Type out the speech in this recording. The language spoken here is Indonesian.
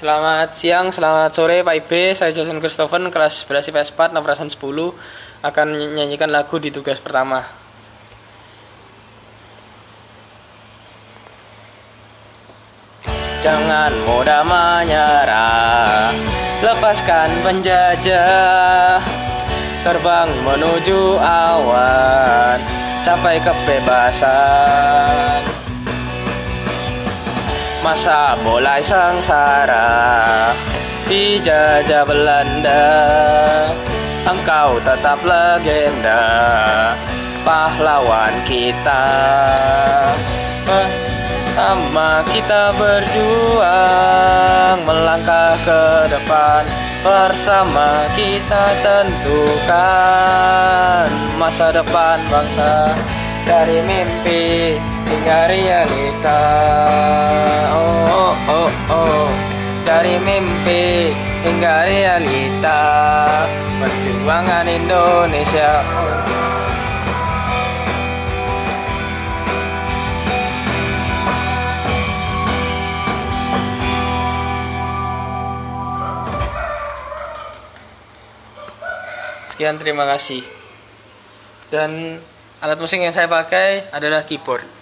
Selamat siang, selamat sore Pak Ibe. Saya Jason Christopher, kelas 11 IPS 4, Nabrasan 10, akan menyanyikan lagu di tugas pertama. Jangan mudah menyerah, lepaskan penjajah, terbang menuju awan, capai kebebasan. Masa mulai sengsara. Dijajah Belanda Engkau tetap legenda Pahlawan kita. Sama kita berjuang Melangkah ke depan. Bersama kita tentukan Masa depan bangsa Dari mimpi hingga realita dari mimpi hingga realita perjuangan Indonesia Sekian terima kasih. Dan alat musik yang saya pakai adalah keyboard.